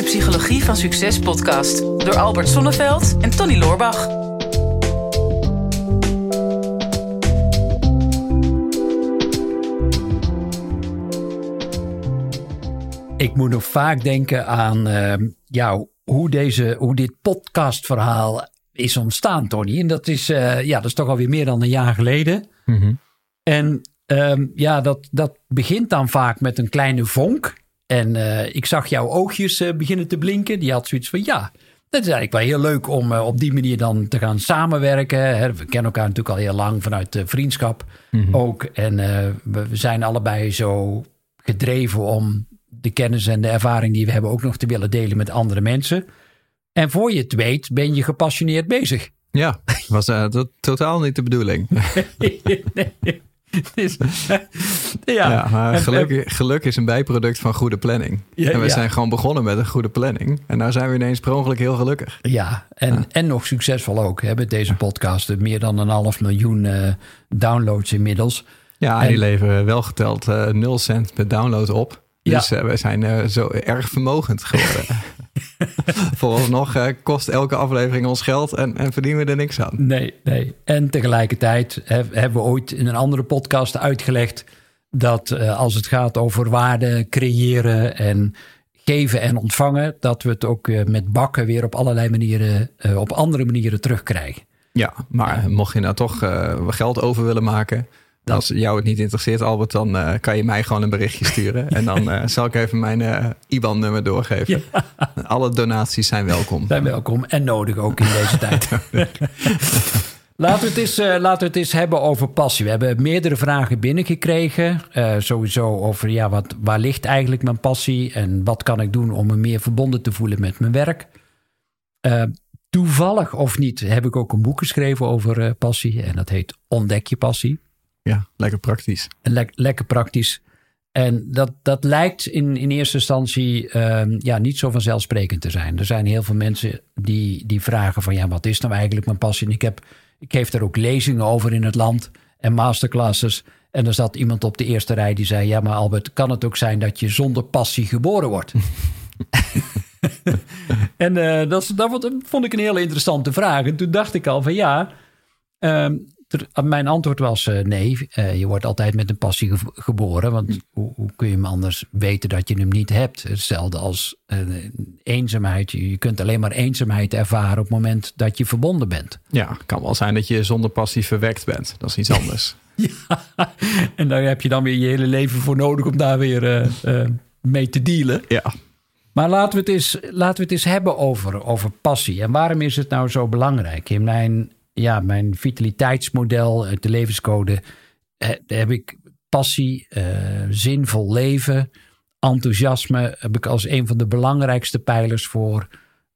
de Psychologie van Succes podcast door Albert Sonneveld en Tony Loorbach. Ik moet nog vaak denken aan uh, ja, hoe, deze, hoe dit podcastverhaal is ontstaan, Tony. En dat is, uh, ja, dat is toch alweer meer dan een jaar geleden. Mhm. En um, ja, dat, dat begint dan vaak met een kleine vonk. En uh, ik zag jouw oogjes uh, beginnen te blinken. Die had zoiets van ja, dat is eigenlijk wel heel leuk om uh, op die manier dan te gaan samenwerken. Hè. We kennen elkaar natuurlijk al heel lang vanuit de vriendschap Mhm. ook. En we, we zijn allebei zo gedreven om de kennis en de ervaring die we hebben ook nog te willen delen met andere mensen. En voor je het weet ben je gepassioneerd bezig. Ja, was uh, to totaal niet de bedoeling. nee. Dus, ja, ja, maar geluk, geluk, is een bijproduct van goede planning. Ja, en we ja. zijn gewoon begonnen met een goede planning. En nou zijn we ineens per ongeluk heel gelukkig. Ja, en, ja. en nog succesvol ook. Hè, met deze podcast. Meer dan een half miljoen uh, downloads inmiddels. Ja, en, die leveren wel geteld uh, 0 cent per download op. Dus uh, we zijn uh, zo erg vermogend geworden. Vooralsnog uh, kost elke aflevering ons geld en, en, verdienen we er niks aan. Nee, nee. En tegelijkertijd he, hebben we ooit in een andere podcast uitgelegd dat uh, als het gaat over waarde creëren en geven en ontvangen, dat we het ook uh, met bakken weer op allerlei manieren, op andere manieren terugkrijgen. Ja, maar mocht je nou toch geld over willen maken. Als jou het niet interesseert, Albert, dan uh, kan je mij gewoon een berichtje sturen. en dan uh, zal ik even mijn uh, IBAN-nummer doorgeven. Ja. Alle donaties zijn welkom. Zijn welkom en nodig ook in deze tijd. laten, we het eens, laten we het eens hebben over passie. We hebben meerdere vragen binnengekregen. sowieso over ja, wat, waar ligt eigenlijk mijn passie? En wat kan ik doen om me meer verbonden te voelen met mijn werk? toevallig of niet heb ik ook een boek geschreven over passie. En dat heet Ontdek je passie. Ja, lekker praktisch. Le lekker praktisch. En dat, dat lijkt in, in eerste instantie uh, ja, niet zo vanzelfsprekend te zijn. Er zijn heel veel mensen die, die vragen van ja, wat is nou eigenlijk mijn passie? En ik, heb, ik geef daar ook lezingen over in het land en masterclasses. En er zat iemand op de eerste rij die zei: Ja, maar Albert, kan het ook zijn dat je zonder passie geboren wordt? en uh, dat, dat vond ik een hele interessante vraag. En toen dacht ik al van ja. Um, mijn antwoord was uh, nee. Uh, je wordt altijd met een passie ge geboren. Want hoe, hoe, kun je hem anders weten dat je hem niet hebt? Hetzelfde als uh, eenzaamheid. Je kunt alleen maar eenzaamheid ervaren op het moment dat je verbonden bent. Ja, het kan wel zijn dat je zonder passie verwekt bent. Dat is iets anders. ja, en daar heb je dan weer je hele leven voor nodig om daar weer mee te dealen. Ja. Maar laten we het eens, laten we het eens hebben over, over passie. En waarom is het nou zo belangrijk? In mijn ja, mijn vitaliteitsmodel, de levenscode, heb ik passie, uh, zinvol leven, enthousiasme, heb ik als een van de belangrijkste pijlers voor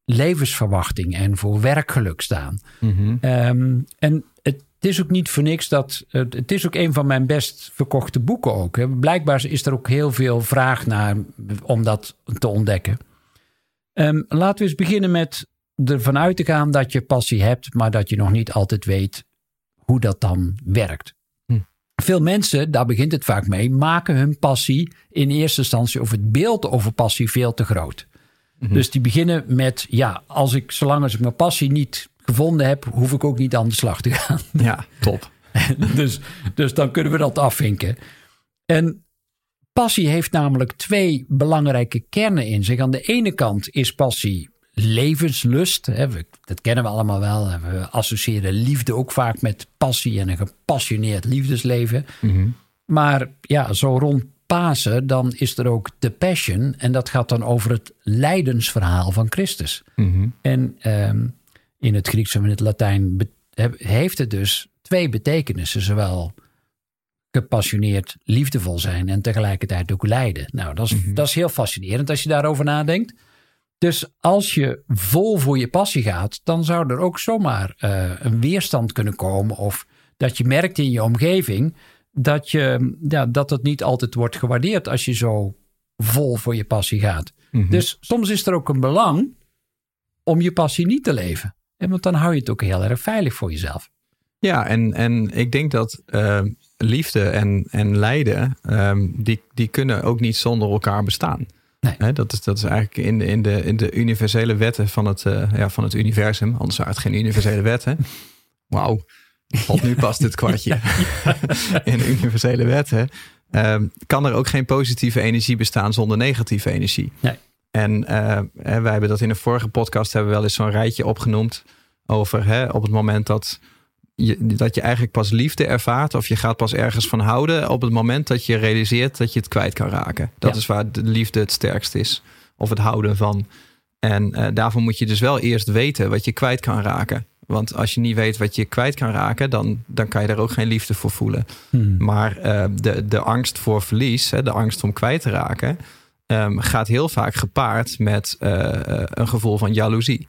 levensverwachting en voor werkgeluk staan. Mm -hmm. um, en het is ook niet voor niks dat. Het is ook een van mijn best verkochte boeken ook. Hè. Blijkbaar is er ook heel veel vraag naar om dat te ontdekken. Um, laten we eens beginnen met ervan uit te gaan dat je passie hebt, maar dat je nog niet altijd weet hoe dat dan werkt. Hm. Veel mensen, daar begint het vaak mee, maken hun passie in eerste instantie of het beeld over passie veel te groot. Mhm. Dus die beginnen met, ja, als ik, zolang als ik mijn passie niet gevonden heb, hoef ik ook niet aan de slag te gaan. Ja, top. dus, dus dan kunnen we dat afvinken. En passie heeft namelijk twee belangrijke kernen in zich. Aan de ene kant is passie levenslust. Hè, we, dat kennen we allemaal wel. We associëren liefde ook vaak met passie en een gepassioneerd liefdesleven. Mm -hmm. Maar ja, zo rond Pasen, dan is er ook de Passion. En dat gaat dan over het lijdensverhaal van Christus. Mm -hmm. En um, in het Grieks en in het Latijn heeft het dus twee betekenissen. Zowel gepassioneerd liefdevol zijn en tegelijkertijd ook lijden. Nou, dat is, Mhm. mm -hmm. dat is heel fascinerend als je daarover nadenkt. Dus als je vol voor je passie gaat, dan zou er ook zomaar uh, een weerstand kunnen komen. Of dat je merkt in je omgeving dat, je, ja, dat het niet altijd wordt gewaardeerd als je zo vol voor je passie gaat. Mm -hmm. Dus soms is er ook een belang om je passie niet te leven. En want dan hou je het ook heel erg veilig voor jezelf. Ja, en, en ik denk dat uh, liefde en, en lijden, um, die, die kunnen ook niet zonder elkaar bestaan. Nee. dat, is, dat is eigenlijk in de, in de, in de universele wetten van het, uh, ja, van het universum. Anders waren het geen universele wetten. Wauw, valt nu pas dit kwartje. in de universele wetten uh, kan er ook geen positieve energie bestaan zonder negatieve energie. Nee. En uh, wij hebben dat in een vorige podcast hebben we wel eens zo'n rijtje opgenoemd over hè, op het moment dat je, dat je eigenlijk pas liefde ervaart of je gaat pas ergens van houden op het moment dat je realiseert dat je het kwijt kan raken. Dat is waar de liefde het sterkst is. Of het houden van. En uh, daarvoor moet je dus wel eerst weten wat je kwijt kan raken. Want als je niet weet wat je kwijt kan raken, dan, dan kan je daar ook geen liefde voor voelen. Hmm. Maar uh, de, de angst voor verlies, hè, de angst om kwijt te raken, um, gaat heel vaak gepaard met uh, een gevoel van jaloezie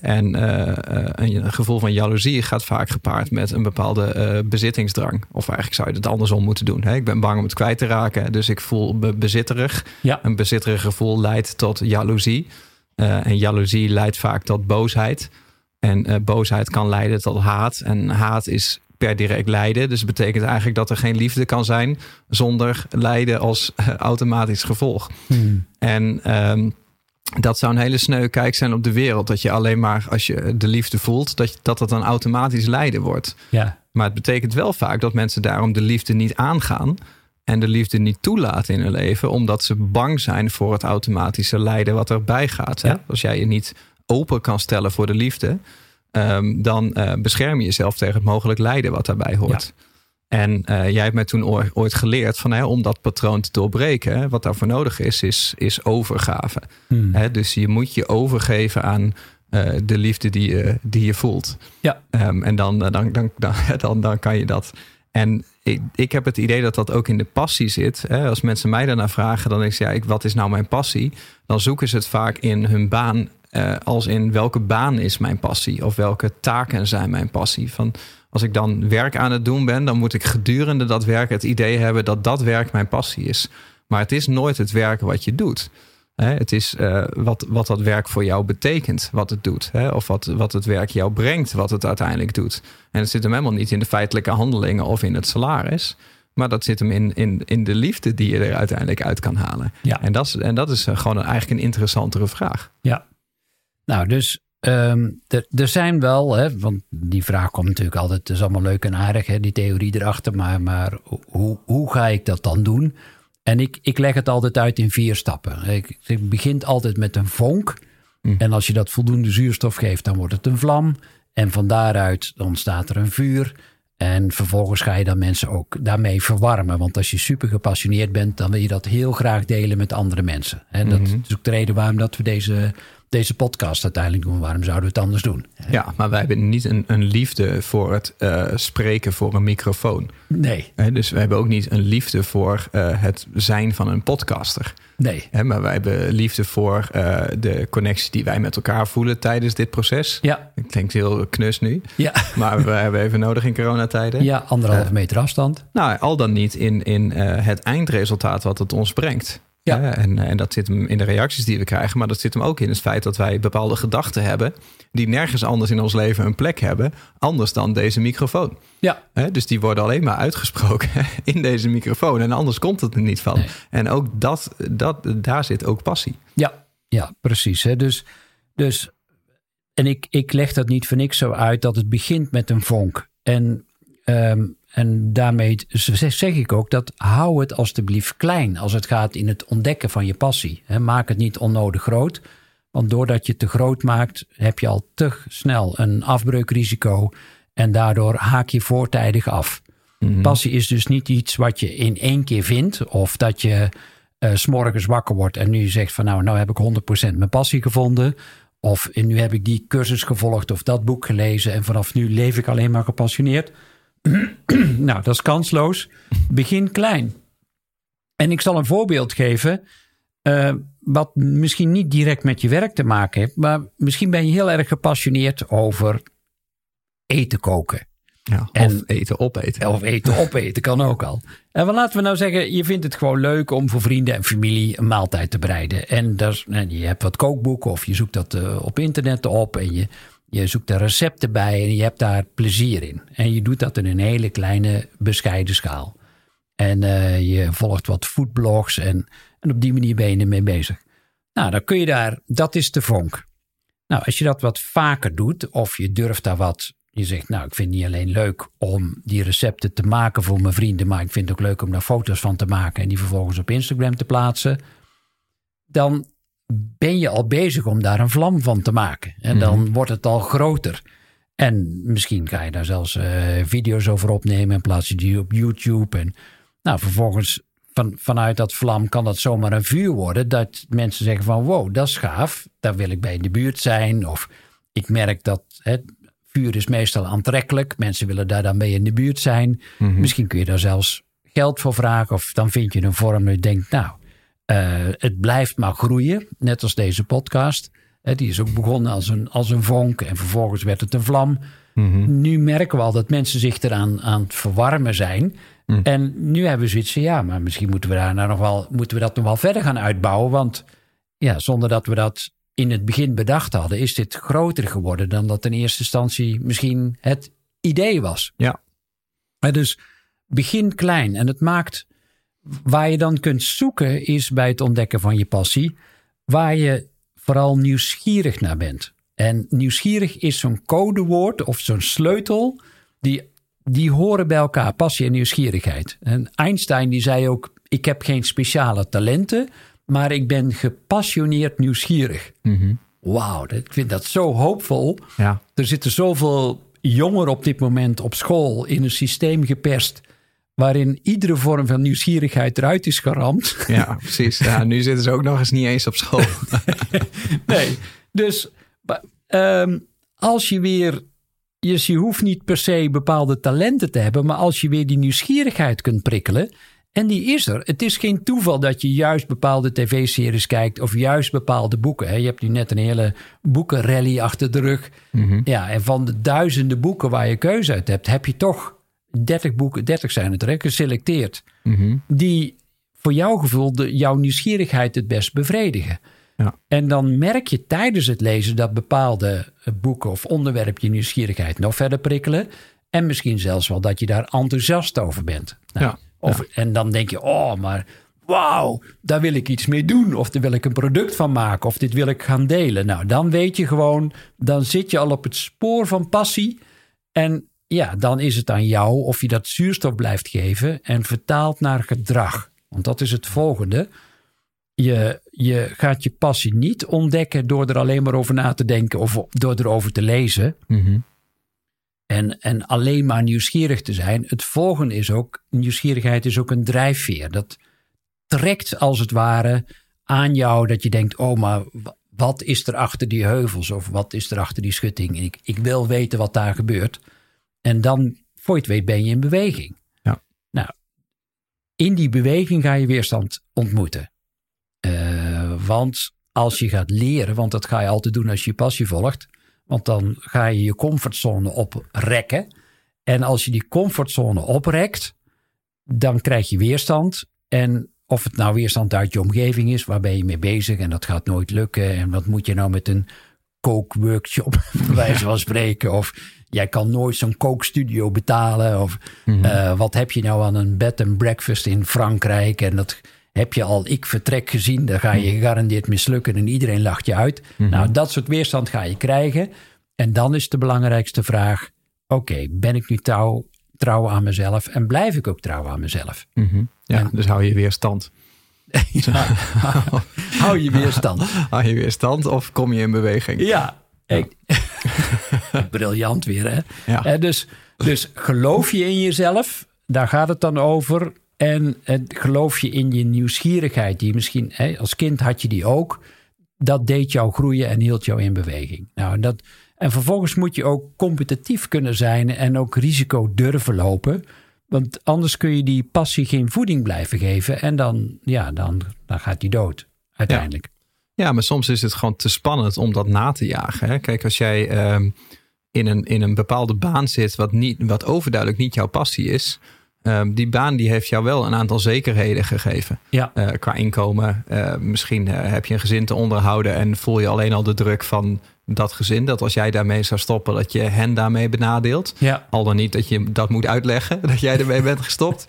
en uh, een gevoel van jaloezie gaat vaak gepaard met een bepaalde uh, bezittingsdrang. Of eigenlijk zou je het andersom moeten doen. Hè? Ik ben bang om het kwijt te raken, dus ik voel me bezitterig. Ja. Een bezitterig gevoel leidt tot jaloezie. en jaloezie leidt vaak tot boosheid. En boosheid kan leiden tot haat. En haat is per direct lijden. Dus het betekent eigenlijk dat er geen liefde kan zijn zonder lijden als automatisch gevolg. Hmm. En um, dat zou een hele sneu kijk zijn op de wereld. Dat je alleen maar als je de liefde voelt, dat dat, dat dan automatisch lijden wordt. Ja. Maar het betekent wel vaak dat mensen daarom de liefde niet aangaan. En de liefde niet toelaten in hun leven, omdat ze bang zijn voor het automatische lijden wat erbij gaat. Hè? Als jij je niet open kan stellen voor de liefde, um, dan uh, bescherm je jezelf tegen het mogelijk lijden wat daarbij hoort. Ja. En uh, jij hebt mij toen ooit geleerd van hè, om dat patroon te doorbreken, wat daarvoor nodig is, is, is overgave. Hmm. Hè, dus je moet je overgeven aan uh, de liefde die je, die je voelt. Ja. Um, en dan, dan, dan, dan, dan, dan kan je dat. En ik, ik heb het idee dat dat ook in de passie zit. Hè? Als mensen mij daarna vragen, dan denk ik, ja, ik, wat is nou mijn passie? Dan zoeken ze het vaak in hun baan, uh, als in welke baan is mijn passie? Of welke taken zijn mijn passie? Van, als ik dan werk aan het doen ben, dan moet ik gedurende dat werk het idee hebben dat dat werk mijn passie is. Maar het is nooit het werk wat je doet. Het is uh, wat, wat dat werk voor jou betekent, wat het doet. Hè? Of wat, wat het werk jou brengt, wat het uiteindelijk doet. En het zit hem helemaal niet in de feitelijke handelingen of in het salaris. Maar dat zit hem in, in, in de liefde die je er uiteindelijk uit kan halen. Ja. En, dat is, en dat is gewoon een, eigenlijk een interessantere vraag. Ja. Nou, dus Um, er zijn wel, hè, want die vraag komt natuurlijk altijd, het is allemaal leuk en aardig, hè, die theorie erachter, maar, maar hoe, hoe ga ik dat dan doen? En ik, ik leg het altijd uit in vier stappen. Ik, ik begint altijd met een vonk. Hm. En als je dat voldoende zuurstof geeft, dan wordt het een vlam. En van daaruit ontstaat er een vuur. En vervolgens ga je dan mensen ook daarmee verwarmen. Want als je super gepassioneerd bent, dan wil je dat heel graag delen met andere mensen. En dat Mhm. is ook de reden waarom dat we deze, deze podcast uiteindelijk doen. Waarom zouden we het anders doen? Ja, maar wij hebben niet een, een liefde voor het uh, spreken voor een microfoon. Nee. He, dus we hebben ook niet een liefde voor uh, het zijn van een podcaster. Nee. He, maar wij hebben liefde voor uh, de connectie die wij met elkaar voelen tijdens dit proces. Ja. Het klinkt heel knus nu. Ja. Maar we hebben even nodig in coronatijden. Ja, anderhalve meter afstand. Nou, al dan niet in, in het eindresultaat wat het ons brengt. Ja. En, en dat zit hem in de reacties die we krijgen, maar dat zit hem ook in het feit dat wij bepaalde gedachten hebben die nergens anders in ons leven een plek hebben, anders dan deze microfoon. Ja. He, dus die worden alleen maar uitgesproken in deze microfoon en anders komt het er niet van. Nee. En ook dat, dat, daar zit ook passie. Ja, ja precies. Hè. Dus, dus, en ik, ik leg dat niet voor niks zo uit dat het begint met een vonk. En um, en daarmee zeg ik ook dat hou het alstublieft klein als het gaat in het ontdekken van je passie. maak het niet onnodig groot. Want doordat je het te groot maakt, heb je al te snel een afbreukrisico. En daardoor haak je voortijdig af. Mhm. Passie is dus niet iets wat je in één keer vindt. Of dat je uh, s'morgens wakker wordt en nu zegt van nou, nou heb ik 100% mijn passie gevonden. Of nu heb ik die cursus gevolgd of dat boek gelezen. En vanaf nu leef ik alleen maar gepassioneerd. nou, dat is kansloos. Begin klein. En ik zal een voorbeeld geven. Uh, wat misschien niet direct met je werk te maken heeft. Maar misschien ben je heel erg gepassioneerd over eten koken. Ja, En- of eten opeten. Of eten opeten kan ook al. En wat laten we nou zeggen, je vindt het gewoon leuk om voor vrienden en familie een maaltijd te bereiden. En, dat is, en je hebt wat kookboeken of je zoekt dat uh, op internet op en je, je zoekt daar recepten bij en je hebt daar plezier in. En je doet dat in een hele kleine bescheiden schaal. En uh, je volgt wat foodblogs en, En op die manier ben je ermee bezig. Nou, dan kun je daar, dat is de vonk. Nou, als je dat wat vaker doet, of je durft daar wat, je zegt, nou, ik vind het niet alleen leuk om die recepten te maken voor mijn vrienden, maar ik vind het ook leuk om daar foto's van te maken en die vervolgens op Instagram te plaatsen. Dan ben je al bezig om daar een vlam van te maken. En dan Mhm. wordt het al groter. En misschien ga je daar zelfs eh, video's over opnemen en plaats je die op YouTube. En nou, vervolgens van, vanuit dat vlam kan dat zomaar een vuur worden. Dat mensen zeggen van wow, dat is gaaf. Daar wil ik bij in de buurt zijn. Of ik merk dat het vuur is meestal aantrekkelijk. Mensen willen daar dan mee in de buurt zijn. Mhm. Misschien kun je daar zelfs geld voor vragen. Of dan vind je een vorm dat je denkt, nou, het blijft maar groeien. Net als deze podcast. Eh, die is ook begonnen als een, als een vonk. En vervolgens werd het een vlam. Mhm. Nu merken we al dat mensen zich eraan aan het verwarmen zijn. Mm. En nu hebben we zoiets van, ja, maar misschien moeten we, daar nou nog wel, moeten we dat nog wel verder gaan uitbouwen. Want ja, zonder dat we dat in het begin bedacht hadden, is dit groter geworden dan dat in eerste instantie misschien het idee was. Ja. Dus begin klein en het maakt, waar je dan kunt zoeken is bij het ontdekken van je passie, waar je vooral nieuwsgierig naar bent. En nieuwsgierig is zo'n codewoord of zo'n sleutel, die, die horen bij elkaar, passie en nieuwsgierigheid. En Einstein die zei ook, ik heb geen speciale talenten, maar ik ben gepassioneerd nieuwsgierig. Mhm. Wauw, ik vind dat zo hoopvol. Ja. Er zitten zoveel jongeren op dit moment op school in een systeem geperst. Waarin iedere vorm van nieuwsgierigheid eruit is geramd. ja, precies. Ja, nu zitten ze ook nog eens niet eens op school. Nee, dus ehm, als je weer. Dus je hoeft niet per se bepaalde talenten te hebben, maar als je weer die nieuwsgierigheid kunt prikkelen. En die is er. Het is geen toeval dat je juist bepaalde tv-series kijkt of juist bepaalde boeken. Je hebt nu net een hele boekenrally achter de rug. Ja, en van de duizenden boeken waar je keuze uit hebt, heb je toch 30 boeken, 30 zijn het er, geselecteerd. Mhm. Die voor jouw gevoel de, jouw nieuwsgierigheid het best bevredigen. Ja. En dan merk je tijdens het lezen dat bepaalde eh, boeken of onderwerpen je nieuwsgierigheid nog verder prikkelen. En misschien zelfs wel dat je daar enthousiast over bent. Nou, Ja, Of, En dan denk je, oh, maar wauw, daar wil ik iets mee doen. Of daar wil ik een product van maken. Of dit wil ik gaan delen. Nou, dan weet je gewoon, dan zit je al op het spoor van passie. En ja, dan is het aan jou of je dat zuurstof blijft geven en vertaalt naar gedrag. Want dat is het volgende. Je, je gaat je passie niet ontdekken door er alleen maar over na te denken of door erover te lezen. Mhm. En, en alleen maar nieuwsgierig te zijn. Het volgende is ook, nieuwsgierigheid is ook een drijfveer. Dat trekt als het ware aan jou dat je denkt, oh maar wa- wat is er achter die heuvels of wat is er achter die schutting? Ik, ik wil weten wat daar gebeurt. En dan, voor je het weet, ben je in beweging. Ja. Nou, in die beweging ga je weerstand ontmoeten. Eh, want als je gaat leren, want dat ga je altijd doen als je je passie volgt. Want dan ga je je comfortzone oprekken. En als je die comfortzone oprekt, dan krijg je weerstand. En of het nou weerstand uit je omgeving is, waar ben je mee bezig en dat gaat nooit lukken. En wat moet je nou met een kookworkshop, bij wijze van spreken. Of jij kan nooit zo'n kookstudio betalen. Of eh, wat heb je nou aan een bed and breakfast in Frankrijk? En dat heb je al ik vertrek gezien. Dan ga je gegarandeerd mislukken en iedereen lacht je uit. Nou, dat soort weerstand ga je krijgen. En dan is de belangrijkste vraag: oké, ben ik nu trouw, trouw aan mezelf en blijf ik ook trouw aan mezelf? Mhm. Ja, En- dus hou je weerstand. Ja, hou je weerstand. Hou je weerstand of kom je in beweging? Ja, ik- briljant weer, hè? Ja. Eh, dus, dus geloof je in jezelf, daar gaat het dan over. En eh, geloof je in je nieuwsgierigheid, die misschien, hè, als kind had je die ook. Dat deed jou groeien en hield jou in beweging. Nou, en dat, en vervolgens moet je ook competitief kunnen zijn en ook risico durven lopen. Want anders kun je die passie geen voeding blijven geven. En dan, ja, dan, dan gaat die dood uiteindelijk. Ja, maar soms is het gewoon te spannend om dat na te jagen. Hè? Kijk, als jij ehm, in, een, in een bepaalde baan zit wat, niet, wat overduidelijk niet jouw passie is. ehm, die baan die heeft jou wel een aantal zekerheden gegeven. Ja. Eh, qua inkomen. Eh, misschien eh, heb je een gezin te onderhouden en voel je alleen al de druk van dat gezin. Dat als jij daarmee zou stoppen, dat je hen daarmee benadeelt. Ja. Al dan niet dat je dat moet uitleggen, dat jij ermee bent gestopt.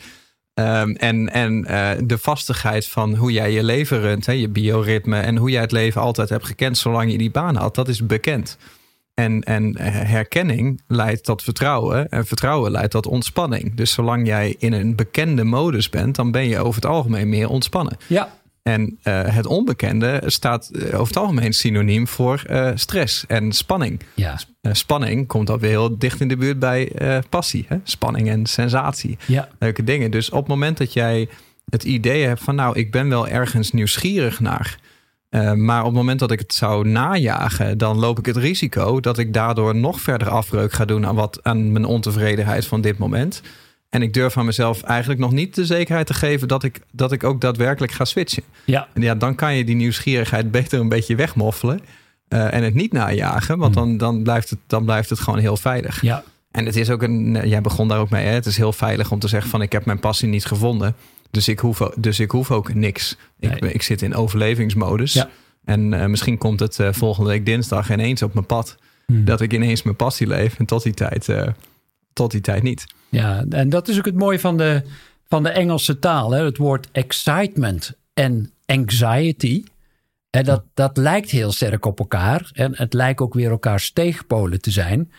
Ehm, en en eh, de vastigheid van hoe jij je leven runt, hè, je bioritme en hoe jij het leven altijd hebt gekend zolang je die baan had, dat is bekend. En, en herkenning leidt tot vertrouwen. En vertrouwen leidt tot ontspanning. Dus zolang jij in een bekende modus bent, dan ben je over het algemeen meer ontspannen. Ja. En uh, het onbekende staat eh, over het algemeen synoniem voor uh, stress en spanning. Ja. spanning komt alweer heel dicht in de buurt bij passie. Hè? Spanning en sensatie. Ja. Leuke dingen. Dus op het moment dat jij het idee hebt van nou, ik ben wel ergens nieuwsgierig naar. maar op het moment dat ik het zou najagen, dan loop ik het risico dat ik daardoor nog verder afbreuk ga doen aan, wat, aan mijn ontevredenheid van dit moment. En ik durf aan mezelf eigenlijk nog niet de zekerheid te geven dat ik, dat ik ook daadwerkelijk ga switchen. Ja. En ja, dan kan je die nieuwsgierigheid beter een beetje wegmoffelen. Uh, en het niet najagen, want dan, dan, blijft het, dan blijft het gewoon heel veilig. Ja. En het is ook een, jij begon daar ook mee, hè? het is heel veilig om te zeggen van ik heb mijn passie niet gevonden. Dus ik hoef, dus ik hoef ook niks. Ik, ik zit in overlevingsmodus. Ja. En uh, misschien komt het uh, volgende week dinsdag ineens op mijn pad. Hmm. Dat ik ineens mijn passie leef. En tot die tijd, tot die tijd niet. Ja, en dat is ook het mooie van de, van de Engelse taal. Hè? Het woord excitement en anxiety. En dat, dat lijkt heel sterk op elkaar. En het lijkt ook weer elkaars tegenpolen te zijn.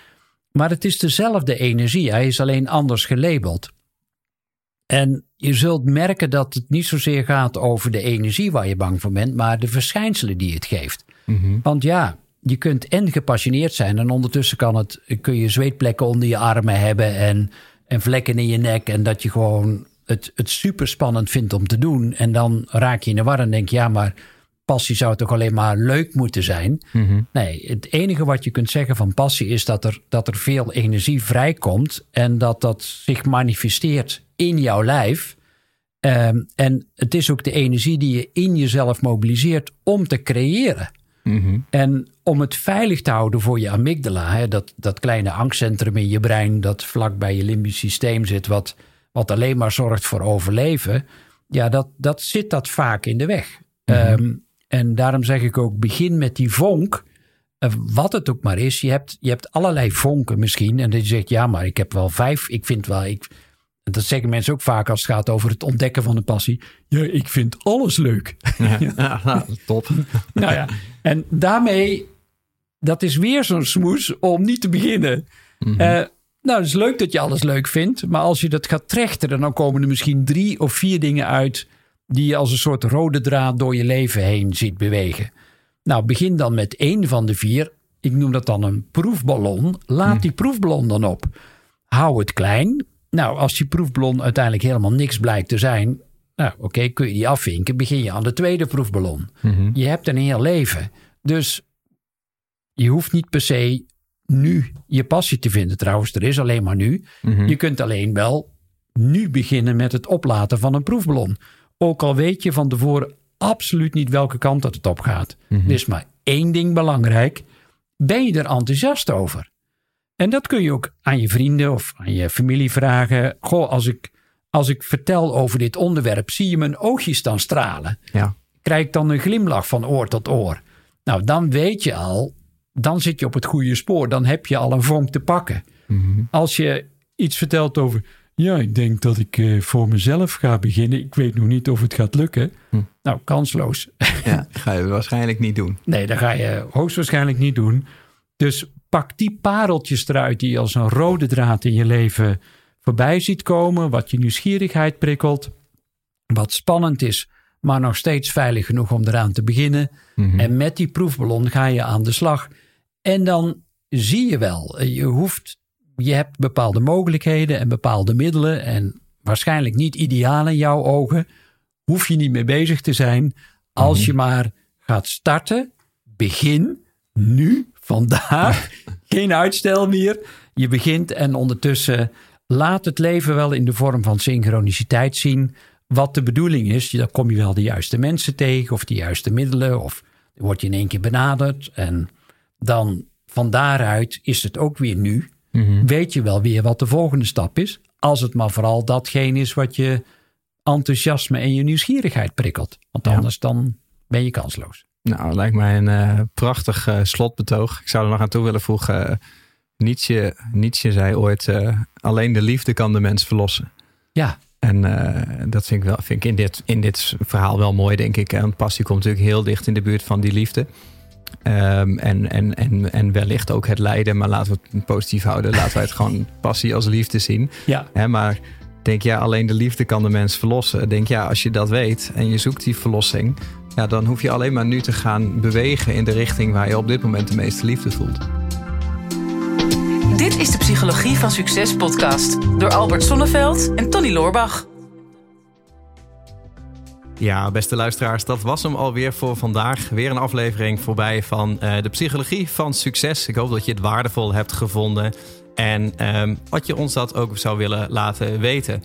Maar het is dezelfde energie. Hij is alleen anders gelabeld. En je zult merken dat het niet zozeer gaat over de energie waar je bang voor bent, maar de verschijnselen die het geeft. Mhm. Want ja, je kunt en gepassioneerd zijn en ondertussen kan het, kun je zweetplekken onder je armen hebben en en vlekken in je nek. En dat je gewoon het, het super spannend vindt om te doen. En dan raak je in de war en denk je, ja, maar passie zou toch alleen maar leuk moeten zijn. Nee, het enige wat je kunt zeggen van passie is dat er, dat er veel energie vrijkomt. En dat dat zich manifesteert in jouw lijf. Ehm, en het is ook de energie die je in jezelf mobiliseert om te creëren. En om het veilig te houden voor je amygdala, hè, dat, dat kleine angstcentrum in je brein dat vlak bij je limbisch systeem zit, wat, wat alleen maar zorgt voor overleven, ja, dat, dat zit dat vaak in de weg. Ehm, en daarom zeg ik ook, begin met die vonk, uh, wat het ook maar is. Je hebt, je hebt allerlei vonken misschien. En dat je zegt, ja, maar ik heb wel vijf. Ik vind wel, ik, dat zeggen mensen ook vaak als het gaat over het ontdekken van een passie. Ja, ik vind alles leuk. Ja, ja top. nou ja, en daarmee, dat is weer zo'n smoes om niet te beginnen. Mhm. Uh, nou, het is leuk dat je alles leuk vindt. Maar als je dat gaat trechteren, dan komen er misschien drie of vier dingen uit... die je als een soort rode draad door je leven heen ziet bewegen. Nou, begin dan met één van de vier. Ik noem dat dan een proefballon. Laat Mhm. die proefballon dan op. Hou het klein. Nou, als die proefballon uiteindelijk helemaal niks blijkt te zijn... Nou, oké, kun je die afvinken. Begin je aan de tweede proefballon. Mhm. Je hebt een heel leven. Dus je hoeft niet per se nu je passie te vinden. Trouwens, er is alleen maar nu. Mhm. Je kunt alleen wel nu beginnen met het oplaten van een proefballon. Ook al weet je van tevoren absoluut niet welke kant dat het op gaat. Mhm. Er is maar één ding belangrijk. Ben je er enthousiast over? En dat kun je ook aan je vrienden of aan je familie vragen. Goh, als ik, als ik vertel over dit onderwerp, zie je mijn oogjes dan stralen? Ja. Krijg ik dan een glimlach van oor tot oor? Nou, dan weet je al, dan zit je op het goede spoor. Dan heb je al een vonk te pakken. Mhm. Als je iets vertelt over, ja, ik denk dat ik eh, voor mezelf ga beginnen. Ik weet nog niet of het gaat lukken. Hm. Nou, kansloos. ja, ga je waarschijnlijk niet doen. Nee, dat ga je hoogstwaarschijnlijk niet doen. Dus pak die pareltjes eruit die je als een rode draad in je leven voorbij ziet komen. Wat je nieuwsgierigheid prikkelt. Wat spannend is, maar nog steeds veilig genoeg om eraan te beginnen. Mhm. En met die proefballon ga je aan de slag. En dan zie je wel, je hoeft, je hebt bepaalde mogelijkheden en bepaalde middelen. En waarschijnlijk niet ideaal in jouw ogen. Hoef je niet mee bezig te zijn. Als je maar gaat starten, begin nu, vandaag. Geen uitstel meer. Je begint en ondertussen laat het leven wel in de vorm van synchroniciteit zien. Wat de bedoeling is. Dan kom je wel de juiste mensen tegen of de juiste middelen. Of word je in één keer benaderd. En dan van daaruit is het ook weer nu. Mhm. Weet je wel weer wat de volgende stap is. Als het maar vooral datgene is wat je enthousiasme en je nieuwsgierigheid prikkelt. Want Ja. anders dan ben je kansloos. Nou, lijkt mij een eh, prachtig eh, slotbetoog. Ik zou er nog aan toe willen voegen. eh, Nietzsche, Nietzsche zei ooit: alleen de liefde kan de mens verlossen. Ja, En dat vind ik, wel, vind ik in, dit, in dit verhaal wel mooi, denk ik. En passie komt natuurlijk heel dicht in de buurt van die liefde. Um, en, en, en, en wellicht ook het lijden, maar laten we het positief houden. Laten wij het gewoon passie als liefde zien. Ja. He, maar denk ja, alleen de liefde kan de mens verlossen. Denk ja, als je dat weet en je zoekt die verlossing, ja, dan hoef je alleen maar nu te gaan bewegen in de richting waar je op dit moment de meeste liefde voelt. Dit is de Psychologie van Succes podcast door Albert Sonneveld en Tony Loorbach. Ja, beste luisteraars, dat was hem alweer voor vandaag. Weer een aflevering voorbij van uh, de Psychologie van Succes. Ik hoop dat je het waardevol hebt gevonden en um, wat je ons dat ook zou willen laten weten.